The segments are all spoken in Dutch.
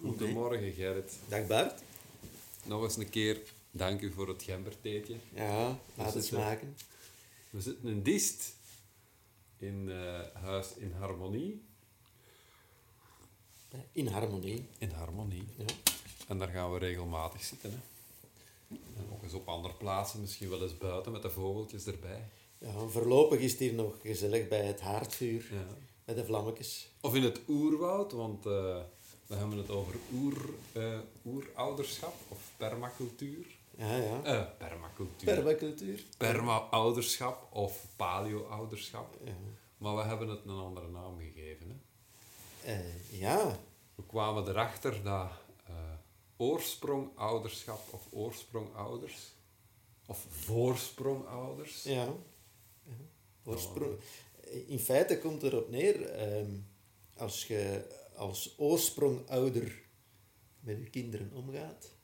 Goedemorgen Gerrit. Dag Bart. Nog eens een keer dank u voor het gembertheetje. Ja, laat het smaken. We zitten in Diest, in eh, Huis in Harmonie. In harmonie. In Harmonie. Ja. En daar gaan we regelmatig zitten. Hè. En ook eens op andere plaatsen, misschien wel eens buiten met de vogeltjes erbij. Ja, voorlopig is het hier nog gezellig bij het haardvuur, Ja. bij de vlammetjes. Of in het oerwoud, want eh, we hebben het over oer, eh, oerouderschap of permacultuur. Ja, ja. Eh, permacultuur. Permacultuur. Perma-ouderschap of paleo-ouderschap. Ja. Maar we hebben het een andere naam gegeven. Hè. Eh, ja. We kwamen erachter dat oorsprongouderschap of oorsprongouders of voorsprongouders. Ja. ja. Oorsprong. In feite komt erop neer, ehm, als je als oorsprongouder met je kinderen omgaat,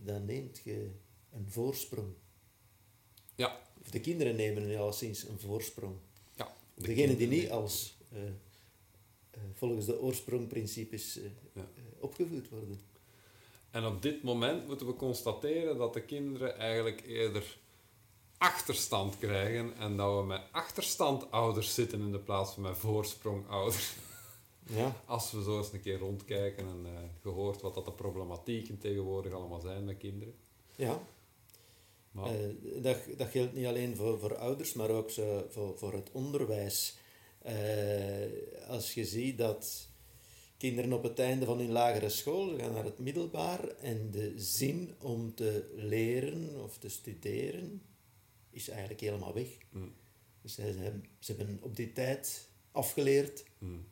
dan neemt je een voorsprong. Ja, Of de kinderen nemen alleszins een voorsprong. ja. de Degene die niet als eh, eh, volgens de oorsprongprincipes Ja. eh, opgevoed worden. En op dit moment moeten we constateren dat de kinderen eigenlijk eerder achterstand krijgen en dat we met achterstandouders zitten in de plaats van met voorsprongouders. Ja, Als we zo eens een keer rondkijken en eh, gehoord wat dat de problematieken tegenwoordig allemaal zijn met kinderen. ja. Maar, Eh, dat, dat geldt niet alleen voor, voor ouders, maar ook zo voor, voor het onderwijs. Eh, als je ziet dat kinderen op het einde van hun lagere school gaan naar het middelbaar en de zin om te leren of te studeren is eigenlijk helemaal weg. mm, Dus ze, hebben, ze hebben op die tijd afgeleerd mm,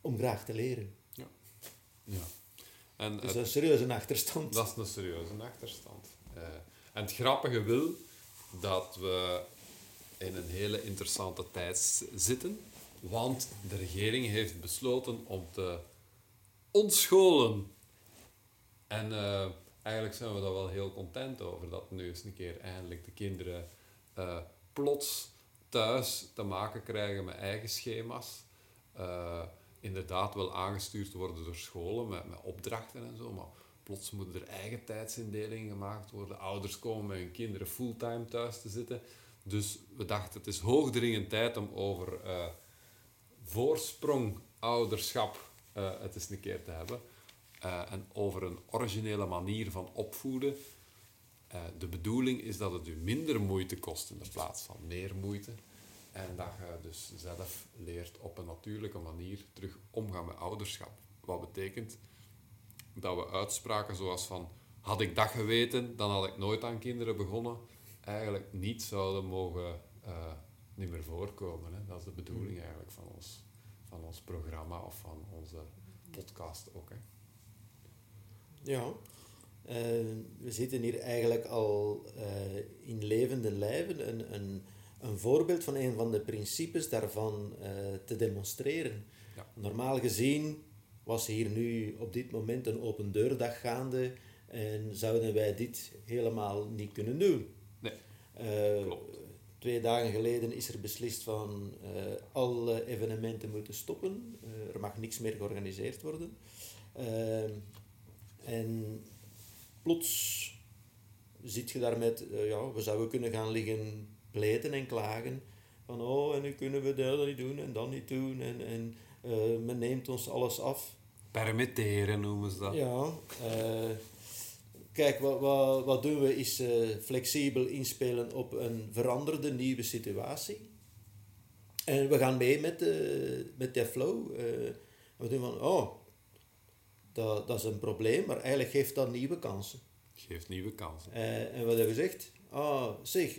om graag te leren. ja. En Dus het- dat is een serieuze achterstand. Dat is een serieuze achterstand. Eh, en het grappige wil dat we in een hele interessante tijd zitten, want de regering heeft besloten om te ontscholen. En eh, eigenlijk zijn we daar wel heel content over, dat nu eens een keer eindelijk de kinderen eh, plots thuis te maken krijgen met eigen schema's. Eh, inderdaad wel aangestuurd worden door scholen met, met opdrachten en zo, maar plots moeten er eigen tijdsindelingen gemaakt worden. Ouders komen met hun kinderen fulltime thuis te zitten. Dus we dachten, het is hoogdringend tijd om over eh voorspronouderschap eh het eens een keer te hebben. Eh, en over een originele manier van opvoeden. De bedoeling is dat het u minder moeite kost in de plaats van meer moeite. En dat je dus zelf leert op een natuurlijke manier terug omgaan met ouderschap. Wat betekent dat we uitspraken zoals van had ik dat geweten, dan had ik nooit aan kinderen begonnen, eigenlijk niet zouden mogen eh, niet meer voorkomen. Hè. Dat is de bedoeling eigenlijk van ons, van ons programma of van onze podcast ook. Hè. Ja, Eh, we zitten hier eigenlijk al eh, in levende lijven een, een, een voorbeeld van een van de principes daarvan eh, te demonstreren. Ja. Normaal gezien was hier nu op dit moment een open deurdag gaande en zouden wij dit helemaal niet kunnen doen. Nee, Eh, klopt. Twee dagen geleden is er beslist van eh, alle evenementen moeten stoppen. Er mag niks meer georganiseerd worden. En plots zit je daar met, ja, we zouden kunnen gaan liggen pleten en klagen. Van, oh, en nu kunnen we dat niet doen en dat niet doen. En, en eh, men neemt ons alles af. Permitteren noemen ze dat. Ja, eh, kijk, wat, wat, wat doen we is eh, flexibel inspelen op een veranderde nieuwe situatie. En we gaan mee met, de, met de flow. we doen van, oh, dat, dat is een probleem, maar eigenlijk geeft dat nieuwe kansen. Geeft nieuwe kansen. En wat hebben we gezegd? Ah, zeg,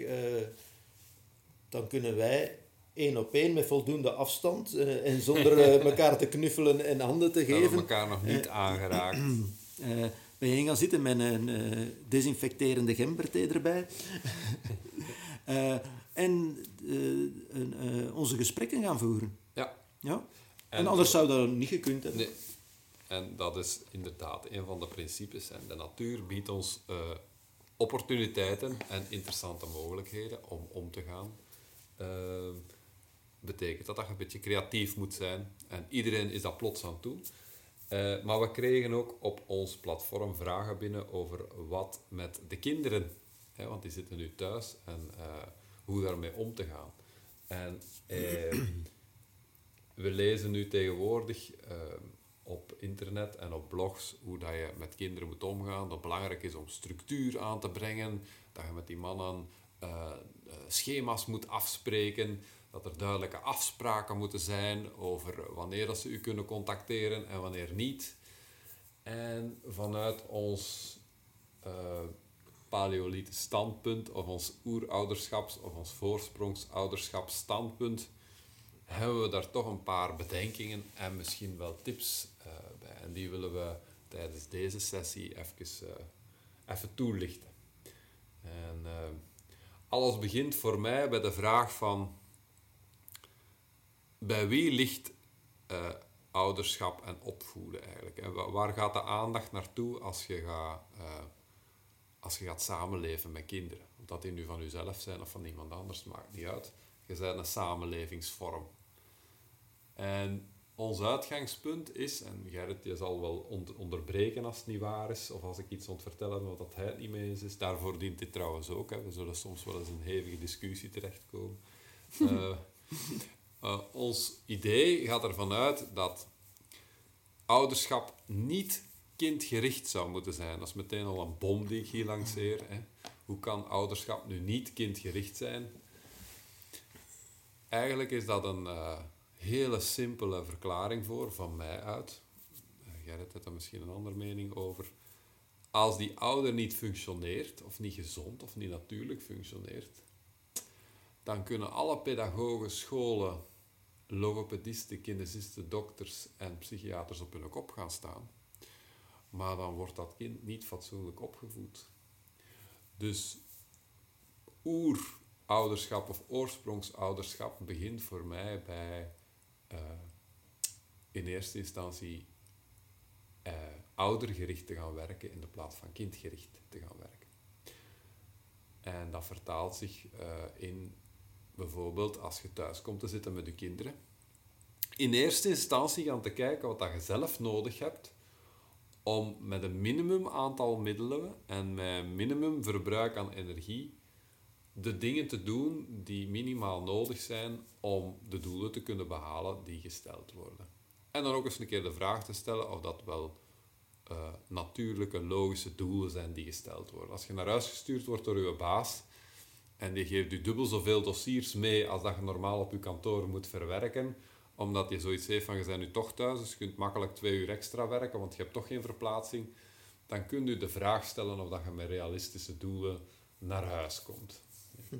dan kunnen wij één op één met voldoende afstand eh, en zonder eh, elkaar te knuffelen en handen te geven. elkaar nog niet aangeraakt. Eh we gaan zitten met een eh, desinfecterende gemberthee erbij. Eh, en eh, eh, onze gesprekken gaan voeren. Ja. Ja? En, En- anders zou dat niet gekund hebben. Nee. En dat is inderdaad een van de principes. En de natuur biedt ons eh, opportuniteiten en interessante mogelijkheden om om te gaan. Eh, betekent dat dat je een beetje creatief moet zijn. En iedereen is dat plots aan toe. Eh, maar we kregen ook op ons platform vragen binnen over wat met de kinderen, hè, want die zitten nu thuis, en uh, hoe daarmee om te gaan. En eh, we lezen nu tegenwoordig op internet en op blogs hoe dat je met kinderen moet omgaan. Dat het belangrijk is om structuur aan te brengen, dat je met die mannen schema's moet afspreken, dat er duidelijke afspraken moeten zijn over wanneer dat ze u kunnen contacteren en wanneer niet. En vanuit ons uh, standpunt, of ons oerouderschaps- of ons voorsprongsouderschapsstandpunt, hebben we daar toch een paar bedenkingen en misschien wel tips uh, bij. En die willen we tijdens deze sessie even, even toelichten. En alles begint voor mij bij de vraag van bij wie ligt uh, ouderschap en opvoeden eigenlijk? En waar gaat de aandacht naartoe als je, gaat, uh, als je gaat samenleven met kinderen? Of dat die nu van jezelf zijn of van iemand anders, maakt niet uit. Je bent een samenlevingsvorm. En ons uitgangspunt is, en Gerrit je zal wel onderbreken als het niet waar is, of als ik iets ontvertellen wat dat hij het niet mee eens is. Daarvoor dient dit trouwens ook. Hè. We zullen soms wel eens in een hevige discussie terechtkomen. Uh, Uh, ons idee gaat ervan uit dat ouderschap niet kindgericht zou moeten zijn. Dat is meteen al een bom die ik hier lanceer. Hè. Hoe kan ouderschap nu niet kindgericht zijn? Eigenlijk is dat een uh, hele simpele verklaring voor, van mij uit. Uh, Gerrit heeft daar misschien een andere mening over. Als die ouder niet functioneert, of niet gezond of niet natuurlijk functioneert, dan kunnen alle pedagogen, scholen, logopedisten, kinesisten, dokters en psychiaters op hun kop gaan staan. Maar dan wordt dat kind niet fatsoenlijk opgevoed. Dus oerouderschap of oorsprongsouderschap begint voor mij bij uh, in eerste instantie uh, oudergericht te gaan werken in de plaats van kindgericht te gaan werken. En dat vertaalt zich uh, in bijvoorbeeld als je thuis komt te zitten met je kinderen, in eerste instantie gaan te kijken wat je zelf nodig hebt om met een minimum aantal middelen en met een minimum verbruik aan energie de dingen te doen die minimaal nodig zijn om de doelen te kunnen behalen die gesteld worden. En dan ook eens een keer de vraag te stellen of dat wel uh, natuurlijke, logische doelen zijn die gesteld worden. Als je naar huis gestuurd wordt door je baas, en die geeft u dubbel zoveel dossiers mee als dat je normaal op je kantoor moet verwerken, omdat je zoiets heeft van je bent nu toch thuis, dus je kunt makkelijk twee uur extra werken, want je hebt toch geen verplaatsing, dan kunt u de vraag stellen of dat je met realistische doelen naar huis komt.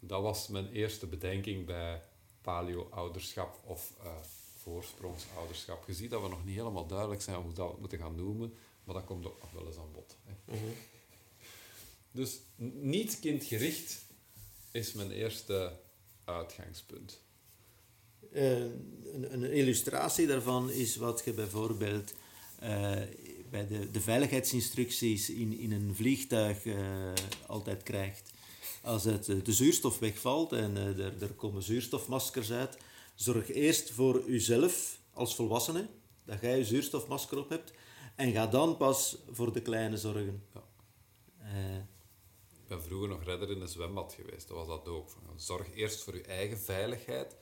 Dat was mijn eerste bedenking bij paleo-ouderschap of uh, voorsprongsouderschap. Je ziet dat we nog niet helemaal duidelijk zijn hoe we dat moeten gaan noemen, maar dat komt ook nog wel eens aan bod. Hè. Mhm. Dus niet kindgericht is mijn eerste uitgangspunt. Uh, een, een, illustratie daarvan is wat je bijvoorbeeld uh, bij de, de veiligheidsinstructies in, in een vliegtuig uh, altijd krijgt. Als het, de zuurstof wegvalt en er, er komen zuurstofmaskers uit, zorg eerst voor uzelf als volwassene, dat jij je zuurstofmasker op hebt, en ga dan pas voor de kleine zorgen. Ja ben vroeger nog redder in een zwembad geweest. Dat was dat ook. Zorg eerst voor je eigen veiligheid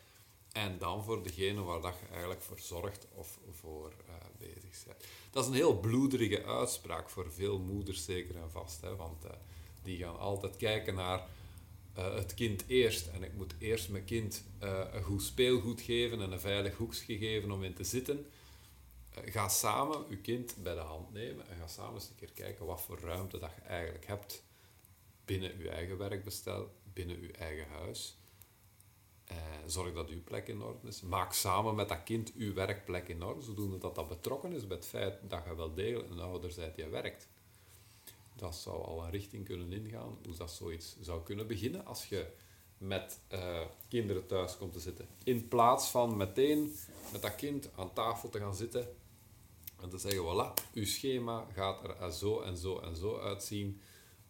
en dan voor degene waar dat je eigenlijk voor zorgt of voor uh, bezig bent. Dat is een heel bloederige uitspraak voor veel moeders zeker en vast. Hè, want uh, die gaan altijd kijken naar uh, het kind eerst. En ik moet eerst mijn kind een goed speelgoed geven en een veilig hoekje geven om in te zitten. ga samen je kind bij de hand nemen en ga samen eens een keer kijken wat voor ruimte dat je eigenlijk hebt binnen uw eigen werkbestel, binnen uw eigen huis. Eh, zorg dat uw plek in orde is. Maak samen met dat kind uw werkplek in orde, zodoende dat dat betrokken is bij het feit dat je wel degelijk een ouder bent die werkt. Dat zou al een richting kunnen ingaan, hoe dat zoiets zou kunnen beginnen als je met uh, kinderen thuis komt te zitten. In plaats van meteen met dat kind aan tafel te gaan zitten en te zeggen, voilà, uw schema gaat er zo en zo en zo uitzien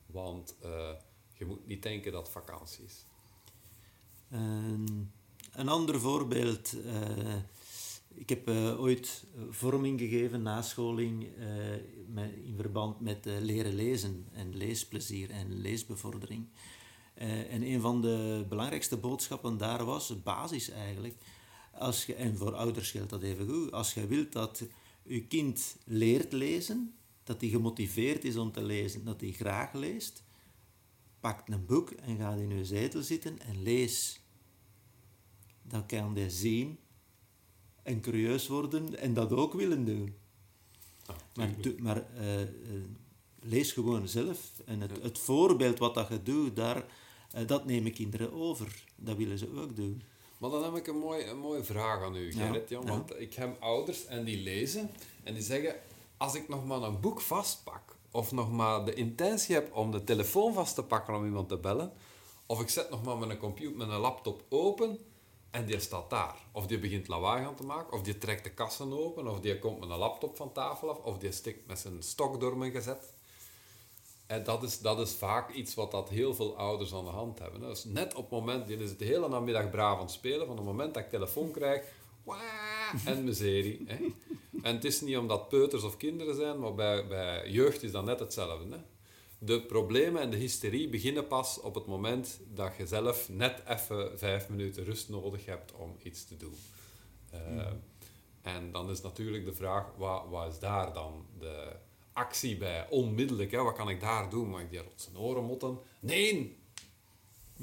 want uh, je moet niet denken dat vakantie is. een ander voorbeeld. Ik heb uh, ooit vorming gegeven, nascholing, uh, in verband met leren lezen en leesplezier en leesbevordering. en een van de belangrijkste boodschappen daar was, basis eigenlijk, als je, en voor ouders geldt dat even goed, als je wilt dat je kind leert lezen, dat hij gemotiveerd is om te lezen, dat hij graag leest, pak een boek en ga in je zetel zitten en lees. Dan kan hij zien en curieus worden en dat ook willen doen. Ah, maar maar uh, uh, lees gewoon zelf. En het, het voorbeeld wat dat je doet, daar, uh, dat nemen kinderen over. Dat willen ze ook doen. Maar dan heb ik een mooie, een mooie vraag aan u, Gerrit. Ja, want ik heb ouders en die lezen en die zeggen... Als ik nog maar een boek vastpak, of nog maar de intentie heb om de telefoon vast te pakken om iemand te bellen, of ik zet nog maar mijn computer, mijn laptop open en die staat daar. Of die begint lawaai aan te maken, of die trekt de kassen open, of die komt met een laptop van tafel af, of die stikt met zijn stok door mijn gezet. En dat is, dat is vaak iets wat dat heel veel ouders aan de hand hebben. Dus net op het moment, die is het de hele namiddag braaf aan het spelen, van het moment dat ik telefoon krijg, en miserie. Hè. En het is niet omdat peuters of kinderen zijn, maar bij, bij jeugd is dat net hetzelfde. Hè de problemen en de hysterie beginnen pas op het moment dat je zelf net even vijf minuten rust nodig hebt om iets te doen. Uh, En dan is natuurlijk de vraag, wat, wat is daar dan de actie bij? Onmiddellijk, hè? wat kan ik daar doen? Mag ik die rond zijn oren motten? Nee!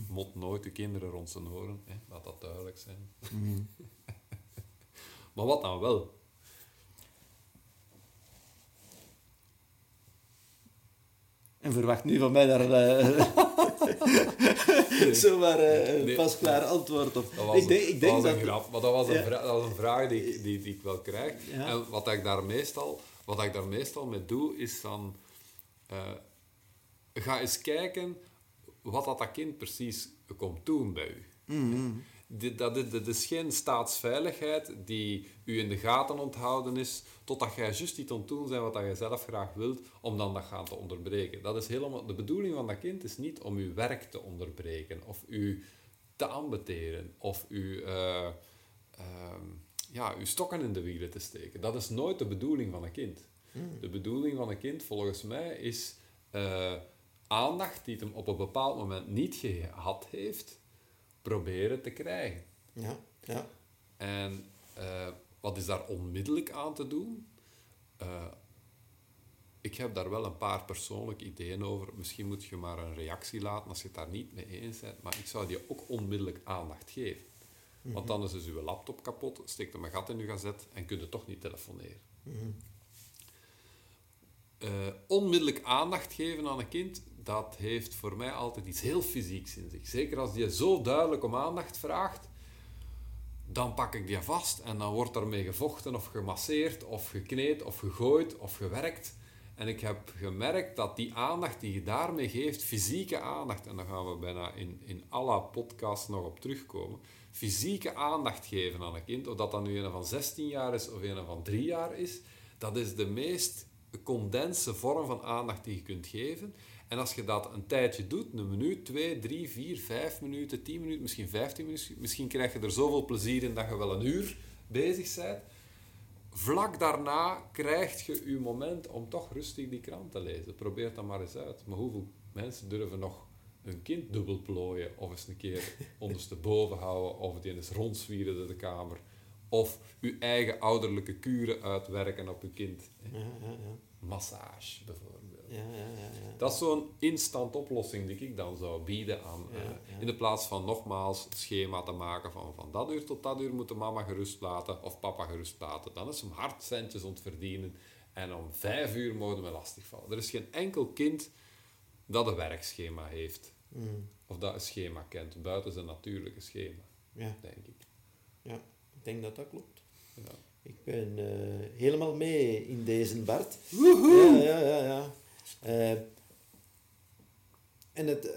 Mot nooit de kinderen rond zijn oren, hè? laat dat duidelijk zijn. Mm. maar wat dan wel? En verwacht nu van mij daar uh, nee. zomaar uh, nee. pasklaar antwoord op. Dat was, ik denk, ik denk dat, was een grap, maar dat was, een, vraag, dat was een vraag die, ik, die, die ik wel krijg. En wat ik daar meestal, wat ik daar meestal mee doe, is dan... Uh, ga eens kijken wat dat, dat kind precies komt doen bij u. Mm -hmm dit, dat, dit, is geen staatsveiligheid die u in de gaten onthouden is, totdat jij juist iets aan doen zijn wat je zelf graag wilt, om dan dat gaan te onderbreken. Dat is helemaal, de bedoeling van dat kind is niet om uw werk te onderbreken, of u te ambeteren, of u, uh, uh, ja, uw stokken in de wielen te steken. Dat is nooit de bedoeling van een kind. Hmm. De bedoeling van een kind, volgens mij, is uh, aandacht die het hem op een bepaald moment niet gehad heeft, proberen te krijgen. Ja, ja. En uh, wat is daar onmiddellijk aan te doen? Uh, ik heb daar wel een paar persoonlijke ideeën over. Misschien moet je maar een reactie laten als je het daar niet mee eens bent. Maar ik zou die ook onmiddellijk aandacht geven. Want mhm. dan is dus uw laptop kapot, steekt er een gat in uw gazet en kunt je toch niet telefoneren. Mm uh, onmiddellijk aandacht geven aan een kind, dat heeft voor mij altijd iets heel fysieks in zich. Zeker als die zo duidelijk om aandacht vraagt, dan pak ik die vast en dan wordt ermee gevochten of gemasseerd of gekneed of gegooid of gewerkt. En ik heb gemerkt dat die aandacht die je daarmee geeft, fysieke aandacht, en daar gaan we bijna in, in alle podcasts nog op terugkomen, fysieke aandacht geven aan een kind, of dat dan nu een van 16 jaar is of een van 3 jaar is, dat is de meest condense vorm van aandacht die je kunt geven. En als je dat een tijdje doet, een minuut, twee, drie, vier, vijf minuten, tien minuten, misschien vijftien minuten, misschien krijg je er zoveel plezier in dat je wel een uur bezig bent. Vlak daarna krijg je je moment om toch rustig die krant te lezen. Probeer dat maar eens uit. Maar hoeveel mensen durven nog een kind dubbel plooien of eens een keer ondersteboven houden of die eens rondzwieren door de kamer of uw eigen ouderlijke kuren uitwerken op uw kind. Ja, ja, ja. Massage bijvoorbeeld. Dat is zo'n instant oplossing die ik dan zou bieden aan. Uh, in de plaats van nogmaals het schema te maken van van dat uur tot dat uur moet de mama gerust laten of papa gerust laten. Dan is hem hard centjes ontverdienen en om vijf uur mogen we lastigvallen. Er is geen enkel kind dat een werkschema heeft. Mm. Of dat een schema kent, buiten zijn natuurlijke schema, ja. denk ik. Ja, ik denk dat dat klopt. Ja. Ik ben uh, helemaal mee in deze, Bart. Woehoe! Ja, ja, ja. ja. Uh, en het, uh,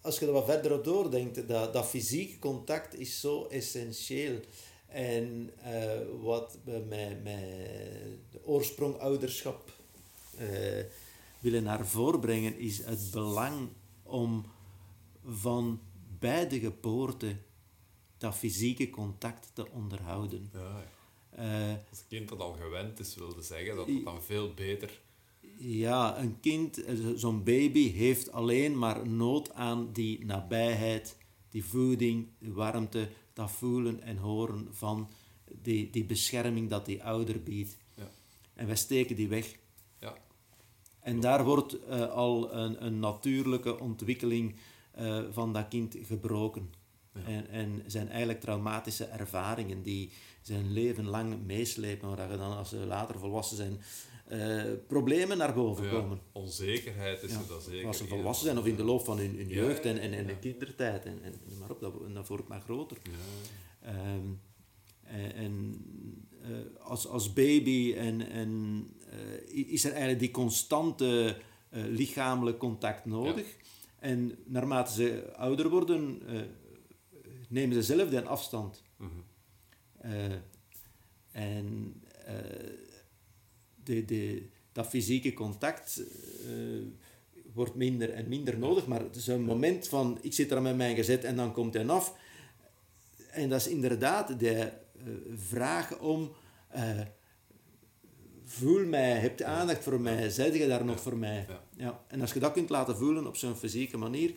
als je er wat verder op doordenkt, dat, dat fysiek contact is zo essentieel. En uh, wat we met, met de oorsprong ouderschap willen naar voren brengen, is het belang om van bij de geboorte dat fysieke contact te onderhouden. Ja, ja. Eh, Als een kind dat al gewend is, wilde zeggen dat het dan veel beter... ja, een kind, eh, zo- zo'n baby, heeft alleen maar nood aan die nabijheid, die voeding, die warmte, dat voelen en horen van die, die bescherming dat die ouder biedt. Ja. En wij steken die weg. Ja, En daar wordt eh, al een, een natuurlijke ontwikkeling eh, van dat kind gebroken. Ja. En, en zijn eigenlijk traumatische ervaringen die zijn leven lang meeslepen, waar je dan als ze later volwassen zijn, eh, problemen naar boven ja, komen. onzekerheid is Ja, er dat zeker. Als ze volwassen zijn of in de loop van hun, hun Ja, jeugd en, ja, en, en ja. de kindertijd. En, en, maar op, dat, dat wordt maar groter. Ja, Ehm, en en, eh, als, als baby en, en, eh, is er eigenlijk die constante eh, lichamelijk contact nodig. En naarmate ze ouder worden, eh, nemen ze zelf den afstand. mhm. Eh, en eh, de, de, dat fysieke contact eh, wordt minder en minder nodig. Maar het is een moment van, ik zit er met mijn gezet en dan komt hij af. En dat is inderdaad de eh, vraag om... eh, voel mij, heb je aandacht voor mij, zeg je daar nog voor mij? Ja. En als je dat kunt laten voelen op zo'n fysieke manier...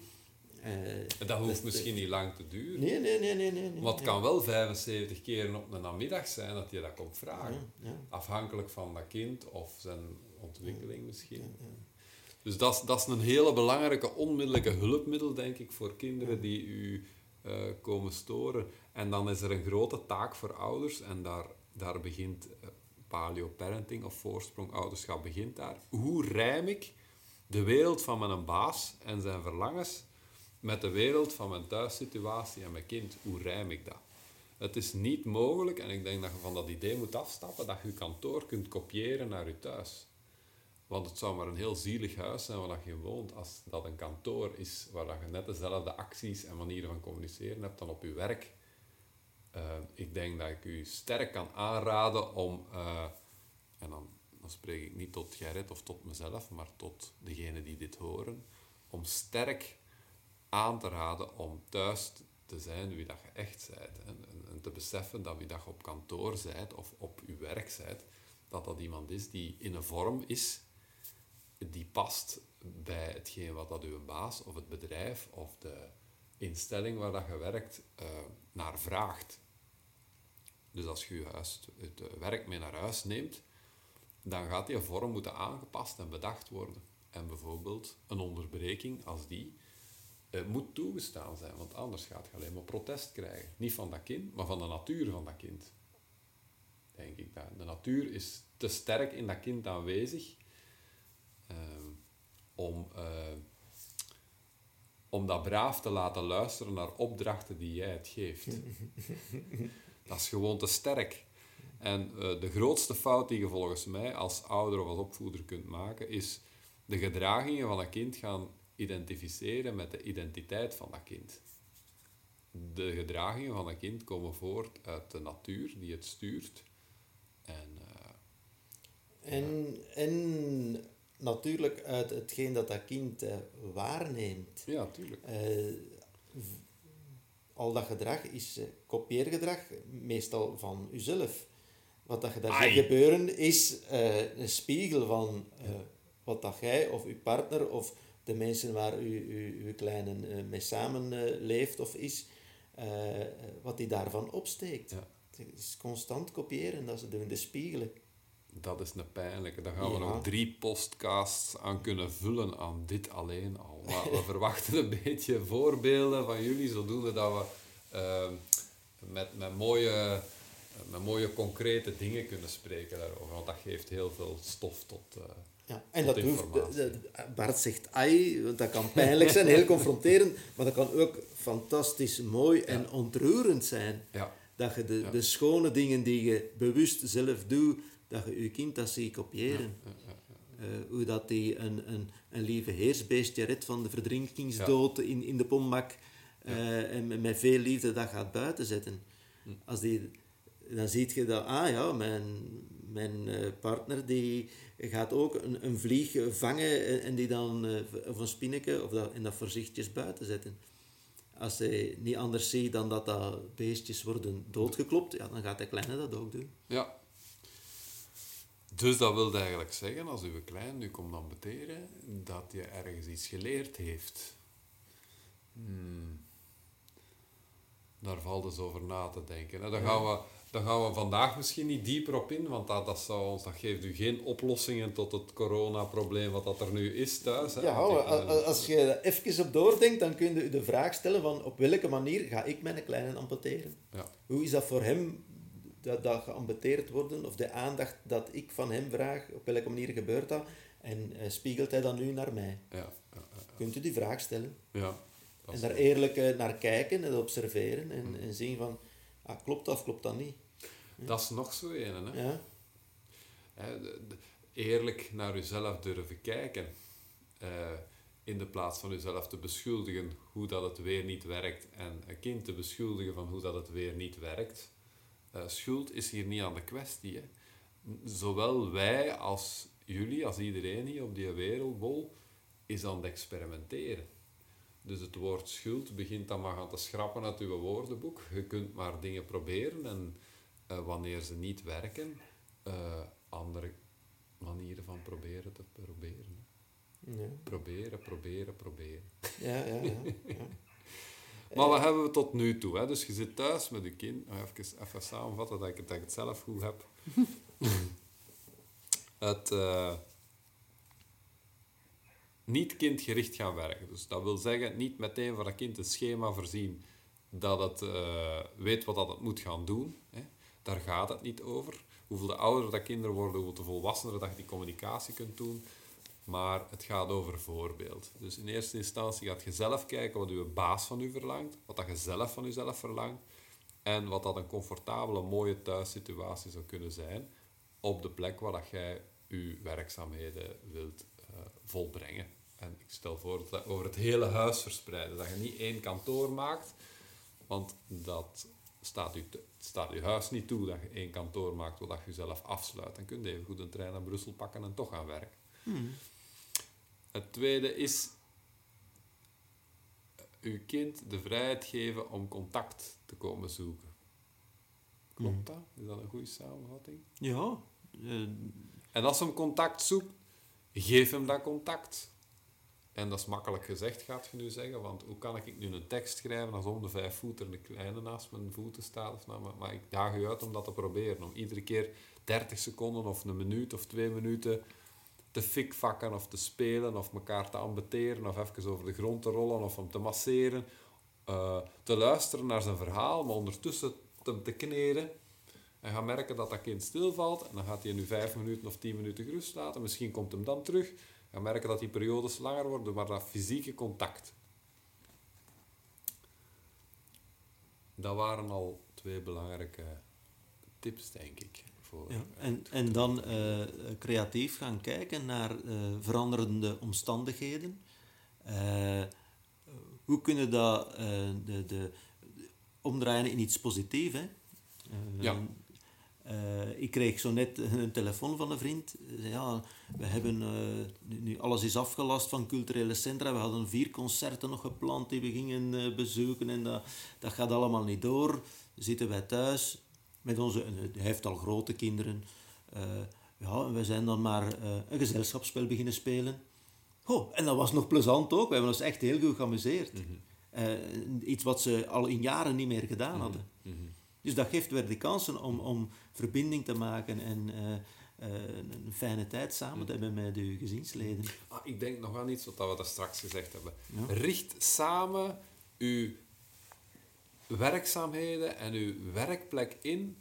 En dat hoeft is- misschien niet lang te duren. Nee, nee, nee, nee. nee, nee. Maar het kan wel 75 keer op een namiddag zijn dat je dat komt vragen. Ja, ja. Afhankelijk van dat kind of zijn ontwikkeling misschien. Dus dat is, dat is een hele belangrijke onmiddellijke hulpmiddel, denk ik, voor kinderen die u eh, komen storen. En dan is er een grote taak voor ouders, en daar, daar begint eh, paleo-parenting of voorsprong-ouderschap begint daar. Hoe rijm ik de wereld van mijn baas en zijn verlangens met de wereld van mijn thuissituatie en mijn kind? Hoe rijm ik dat? Het is niet mogelijk, en ik denk dat je van dat idee moet afstappen, dat je je kantoor kunt kopiëren naar je thuis. Want het zou maar een heel zielig huis zijn waar je woont als dat een kantoor is waar je net dezelfde acties en manieren van communiceren hebt dan op je werk. Eh, ik denk dat ik u sterk kan aanraden om, eh, en dan, dan spreek ik niet tot Gerrit of tot mezelf, maar tot degenen die dit horen, om sterk aan te raden om thuis te zijn wie dat je echt bent. En, en, te beseffen dat wie dat je op kantoor bent of op je werk bent, dat dat iemand is die in een vorm is die past bij hetgeen wat dat uw baas of het bedrijf of de instelling waar dat je werkt eh, naar vraagt. Dus als je je huis, het eh, werk mee naar huis neemt, dan gaat die vorm moeten aangepast en bedacht worden. En bijvoorbeeld een onderbreking als die eh, moet toegestaan zijn, want anders gaat je alleen maar protest krijgen. Niet van dat kind, maar van de natuur van dat kind. Denk ik dat. De natuur is te sterk in dat kind aanwezig ehm, om, eh, om dat braaf te laten luisteren naar opdrachten die jij het geeft. dat is gewoon te sterk. En eh, de grootste fout die je volgens mij als ouder of als opvoeder kunt maken, is de gedragingen van een kind gaan identificeren met de identiteit van dat kind. De gedragingen van een kind komen voort uit de natuur die het stuurt. En eh, En, en natuurlijk uit hetgeen dat dat kind eh, waarneemt. ja, tuurlijk. Eh, al dat gedrag is kopieergedrag, meestal van uzelf. Wat dat je daar gebeuren is een spiegel van wat dat jij of uw partner of de mensen waar u, u, uw kleine eh, mee samen eh, leeft of is, eh, wat die daarvan opsteekt. Ja. Het is constant kopiëren, dat ze doen, de spiegelen. Dat is een pijnlijke. Daar gaan we Ja. nog drie podcasts aan kunnen vullen aan dit alleen al. Maar we verwachten een beetje voorbeelden van jullie, zodoende dat we eh, met, met, mooie, met mooie concrete dingen kunnen spreken daarover. Want dat geeft heel veel stof tot... Ja, en dat hoeft, informatie. Bart zegt ai, want dat kan pijnlijk zijn, heel confronterend, maar dat kan ook fantastisch mooi en ontroerend zijn. ja, Dat je de, Ja. de schone dingen die je bewust zelf doet, dat je je kind dat ziet kopiëren. Eh, hoe dat die een, een, een lieve heersbeestje redt van de verdrinkingsdood in, in de pombak eh, en met- met veel liefde dat gaat buiten zetten. Hm. Als die, dan zie je dat, ah ja, mijn, mijn eh, partner die gaat ook een, een vlieg vangen en, die dan, eh, of een spinneke, of dat, en dat voorzichtig buiten zetten. als hij niet anders ziet dan dat dat beestjes worden doodgeklopt, ja, dan gaat de kleine dat ook doen. Ja. Dus dat wil eigenlijk zeggen, als uw klein nu komt ambeteren, dat je ergens iets geleerd heeft. Hmm. Daar valt dus over na te denken. En daar, gaan we, daar gaan we vandaag misschien niet dieper op in, want dat, dat, zou ons, dat geeft u geen oplossingen tot het coronaprobleem wat dat er nu is thuis. Hè. Ja, a- als je er even op doordenkt, dan kun je u de vraag stellen van op welke manier ga ik mijn kleine amputeren? ja. Hoe is dat voor hem, dat, dat geamputeerd worden, of de aandacht dat ik van hem vraag, op welke manier gebeurt dat? En eh, spiegelt hij dat nu naar mij? Ja, ja, ja, Kunt u die vraag stellen? ja. En daar eerlijk eh, naar kijken en observeren en, en zien van, ah, klopt dat of klopt dat niet? dat is nog zo een. Hè. Ja, de- de- eerlijk naar uzelf durven kijken. eh, in de plaats van uzelf te beschuldigen hoe dat het weer niet werkt en een kind te beschuldigen van hoe dat het weer niet werkt. Eh, schuld is hier niet aan de kwestie. Hè. Zowel wij als jullie, als iedereen hier op die wereldbol, is aan het experimenteren. Dus het woord schuld begint dan maar gaan te schrappen uit uw woordenboek. Je kunt maar dingen proberen en eh, wanneer ze niet werken, eh, andere manieren van proberen te proberen. ja, Proberen, proberen, proberen. ja. ja, ja, ja. Maar wat hebben we tot nu toe? Hè? Dus je zit thuis met je kind. Nou, even, even samenvatten dat ik, het, dat ik het zelf goed heb. het eh, niet kindgericht gaan werken. Dus dat wil zeggen, niet meteen voor dat kind een schema voorzien dat het eh, weet wat dat het moet gaan doen. Hè? Daar gaat het niet over. Hoeveel de ouder dat kinderen worden, hoeveel de volwassener dat je die communicatie kunt doen. Maar het gaat over voorbeeld. Dus in eerste instantie gaat je zelf kijken wat je baas van u verlangt, wat dat je zelf van jezelf verlangt en wat dat een comfortabele, mooie thuissituatie zou kunnen zijn op de plek waar dat jij je werkzaamheden wilt eh, volbrengen. En ik stel voor dat dat over het hele huis verspreiden, dat je niet één kantoor maakt, want dat staat u, staat uw huis niet toe dat je één kantoor maakt waar dat je jezelf afsluit. Dan kun je even goed een trein naar Brussel pakken en toch gaan werken. Het tweede is eh, uw kind de vrijheid geven om contact te komen zoeken. Klopt dat? Is dat een goede samenvatting? Ja, eh, En als hem contact zoekt, geef hem dat contact. En dat is makkelijk gezegd, gaat je nu zeggen, want hoe kan ik nu een tekst schrijven als om de vijf voet er een kleine naast mijn voeten staat? Of nou, maar, ik daag u uit om dat te proberen, om iedere keer 30 seconden of een minuut of twee minuten te fikvakken of te spelen of elkaar te ambeteren of even over de grond te rollen of hem te masseren. eh, te luisteren naar zijn verhaal, maar ondertussen te, te kneden. En ga merken dat dat kind stilvalt en dan gaat hij nu vijf minuten of tien minuten gerust laten. Misschien komt hem dan terug. Ga merken dat die periodes langer worden, maar dat fysieke contact. Dat waren al twee belangrijke tips, denk ik. Voor, ja. En, en dan eh, creatief gaan kijken naar eh, veranderende omstandigheden. Eh, hoe kunnen dat eh, de, de, omdraaien in iets positiefs? Eh, Ja. Eh, ik kreeg zo net een telefoon van een vriend. Ja, we hebben eh, nu, alles is afgelast van culturele centra. We hadden vier concerten nog gepland die we gingen eh, bezoeken en dat, dat gaat allemaal niet door. Zitten wij thuis met onze, hij heeft al grote kinderen. Ja, en we zijn dan maar een gezelschapsspel beginnen spelen. Oh, en dat was nog plezant ook. We hebben ons echt heel goed geamuseerd. Eh, iets wat ze al in jaren niet meer gedaan hadden. Dus dat geeft weer de kansen om, om verbinding te maken en eh, eh, een fijne tijd samen te hebben met uw gezinsleden. Ah, ik denk nog aan iets wat we daar straks gezegd hebben. Ja. Richt samen uw werkzaamheden en uw werkplek in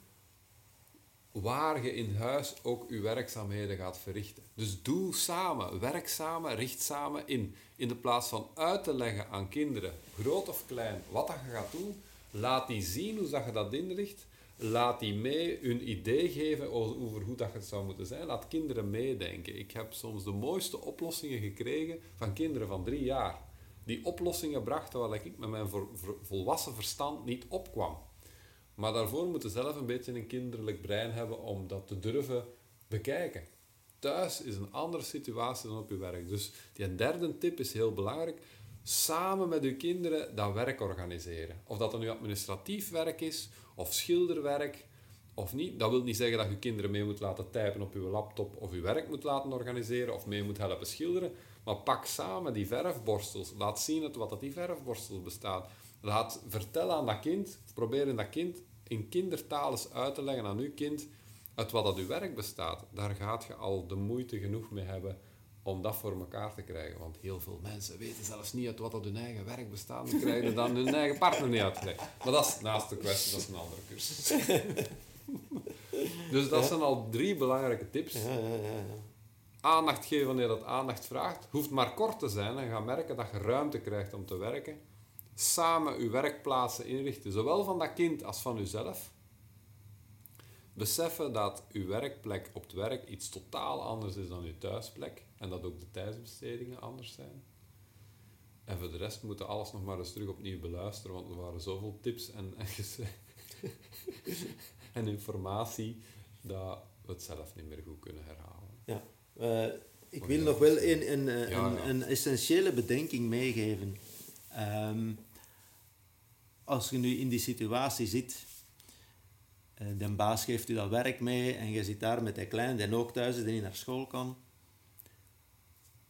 waar je in huis ook uw werkzaamheden gaat verrichten. Dus doe samen, werk samen, richt samen in. In de plaats van uit te leggen aan kinderen, groot of klein, wat dat je gaat doen, laat die zien hoe dat je dat inricht. Laat die mee hun idee geven over hoe dat het zou moeten zijn. Laat kinderen meedenken. Ik heb soms de mooiste oplossingen gekregen van kinderen van drie jaar. Die oplossingen brachten waar ik met mijn volwassen verstand niet opkwam. Maar daarvoor moeten ze zelf een beetje een kinderlijk brein hebben om dat te durven bekijken. Thuis is een andere situatie dan op je werk. Dus die derde tip is heel belangrijk. Samen met uw kinderen dat werk organiseren. Of dat er nu administratief werk is, of schilderwerk, of niet. Dat wil niet zeggen dat je kinderen mee moet laten typen op uw laptop, of uw werk moet laten organiseren, of mee moet helpen schilderen. Maar pak samen die verfborstels. Laat zien uit wat dat die verfborstels bestaat. Laat vertellen aan dat kind, probeer dat kind in kindertaal uit te leggen aan uw kind uit wat dat uw werk bestaat. Daar gaat je al de moeite genoeg mee hebben om dat voor elkaar te krijgen. Want heel veel mensen weten zelfs niet uit wat dat hun eigen werk bestaat. Die krijgen dan hun eigen partner niet uitgelegd. Maar dat is naast de kwestie, dat is een andere cursus. dus dat zijn al drie belangrijke tips. Ja, ja. Aandacht geven wanneer dat aandacht vraagt. Hoeft maar kort te zijn en ga merken dat je ruimte krijgt om te werken. Samen uw werkplaatsen inrichten, zowel van dat kind als van uzelf. Beseffen dat uw werkplek op het werk iets totaal anders is dan uw thuisplek en dat ook de tijdsbestedingen anders zijn. En voor de rest moeten alles nog maar eens terug opnieuw beluisteren, want er waren zoveel tips en, en, en informatie dat we het zelf niet meer goed kunnen herhalen. Ja. Eh, ik wil nog wel een, een, eh, Ja, een, ja. een essentiële bedenking meegeven. Ehm, als je nu in die situatie zit, de baas geeft u dat werk mee en je zit daar met die klein die ook thuis is en niet naar school kan.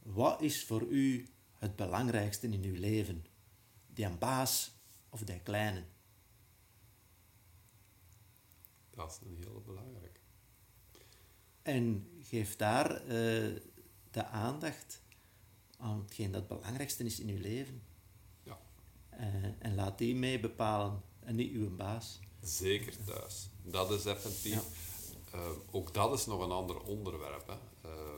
Wat is voor u het belangrijkste in uw leven? Die baas of die kleine? Dat is een heel belangrijk. En geef daar eh, de aandacht aan hetgeen dat het belangrijkste is in uw leven. Ja. Eh, en laat die mee bepalen en niet uw baas. Zeker thuis. Dat is effectief. Ja. Eh, ook dat is nog een ander onderwerp. Hè. Eh,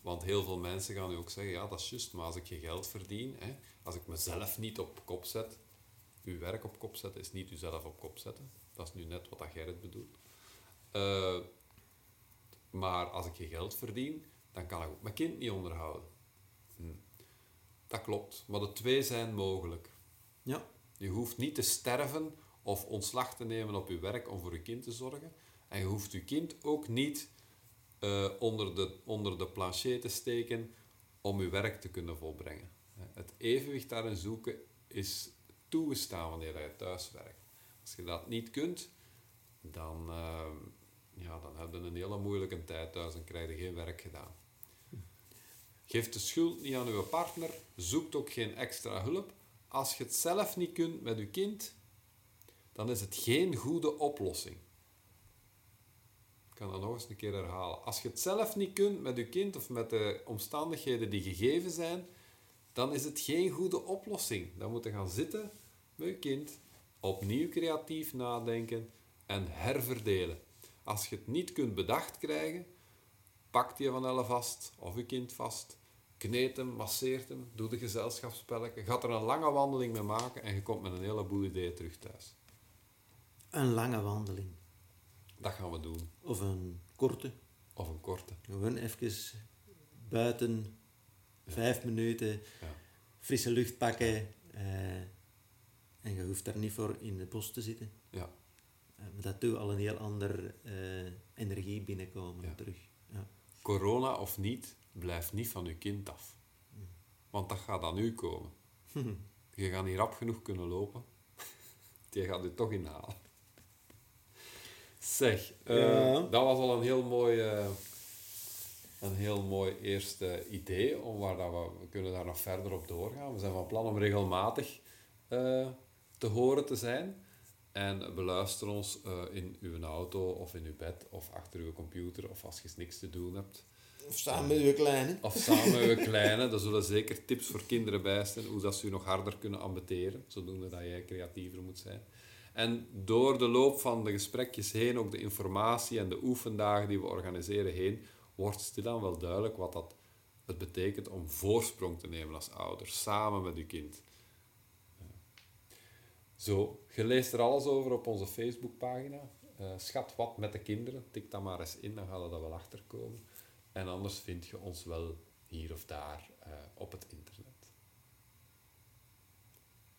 want heel veel mensen gaan nu ook zeggen, ja dat is juist, maar als ik je geld verdien, hè, als ik mezelf niet op kop zet, uw werk op kop zetten is niet uzelf op kop zetten. Dat is nu net wat dat Gerrit bedoelt. Eh, maar als ik je geld verdien, dan kan ik ook mijn kind niet onderhouden. Hm. Dat klopt, maar de twee zijn mogelijk. Ja. Je hoeft niet te sterven of ontslag te nemen op je werk om voor je kind te zorgen. En je hoeft je kind ook niet eh, onder, de, onder de te steken om je werk te kunnen volbrengen. Het evenwicht daarin zoeken is toegestaan wanneer je thuis werkt. Als je dat niet kunt, dan, eh, ja, dan heb je een hele moeilijke tijd thuis en krijg je geen werk gedaan. Geef de schuld niet aan uw partner, zoekt ook geen extra hulp. Als je het zelf niet kunt met je kind, dan is het geen goede oplossing. Ik kan dat nog eens een keer herhalen. Als je het zelf niet kunt met je kind of met de omstandigheden die gegeven zijn, dan is het geen goede oplossing. Dan moet je gaan zitten met je kind, opnieuw creatief nadenken en herverdelen. Als je het niet kunt bedacht krijgen, pakt je van elle vast of je kind vast, kneedt hem, masseert hem, doe de gezelschapsspelletje, gaat er een lange wandeling mee maken en je komt met een heleboel ideeën terug thuis. Een lange wandeling. Dat gaan we doen. Of een korte. Of een korte. Gewoon even buiten, vijf minuten, Ja. frisse lucht pakken. eh, en je hoeft daar niet voor in het bos te zitten. Ja. Maar dat doet al een heel ander eh, energie binnenkomen Ja. terug. Ja. Corona of niet, blijf niet van je kind af. Want dat gaat aan u komen. Je gaat niet rap genoeg kunnen lopen. Die gaat u toch inhalen. Zeg, eh, Ja. dat was al een heel mooi, eh, een heel mooi eerste idee. Om waar dat we, we kunnen daar nog verder op doorgaan. We zijn van plan om regelmatig eh, te horen te zijn. En beluister ons in uw auto of in uw bed of achter uw computer of als je niks te doen hebt. Of samen met je kleine. Of samen met je kleine. Er zullen zeker tips voor kinderen bij staan. Hoe dat ze u nog harder kunnen ambeteren. Zodoende dat jij creatiever moet zijn. En door de loop van de gesprekjes heen, ook de informatie en de oefendagen die we organiseren heen, wordt stilaan wel duidelijk wat dat het betekent om voorsprong te nemen als ouder. Samen met uw kind. Zo, je leest er alles over op onze Facebookpagina. Eh schat wat met de kinderen. Tik dat maar eens in, dan gaan we dat wel achterkomen. En anders vind je ons wel hier of daar eh, op het internet.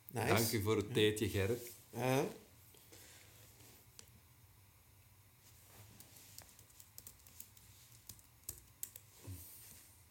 Nice. Dank u voor het theetje, Gerrit. Ja.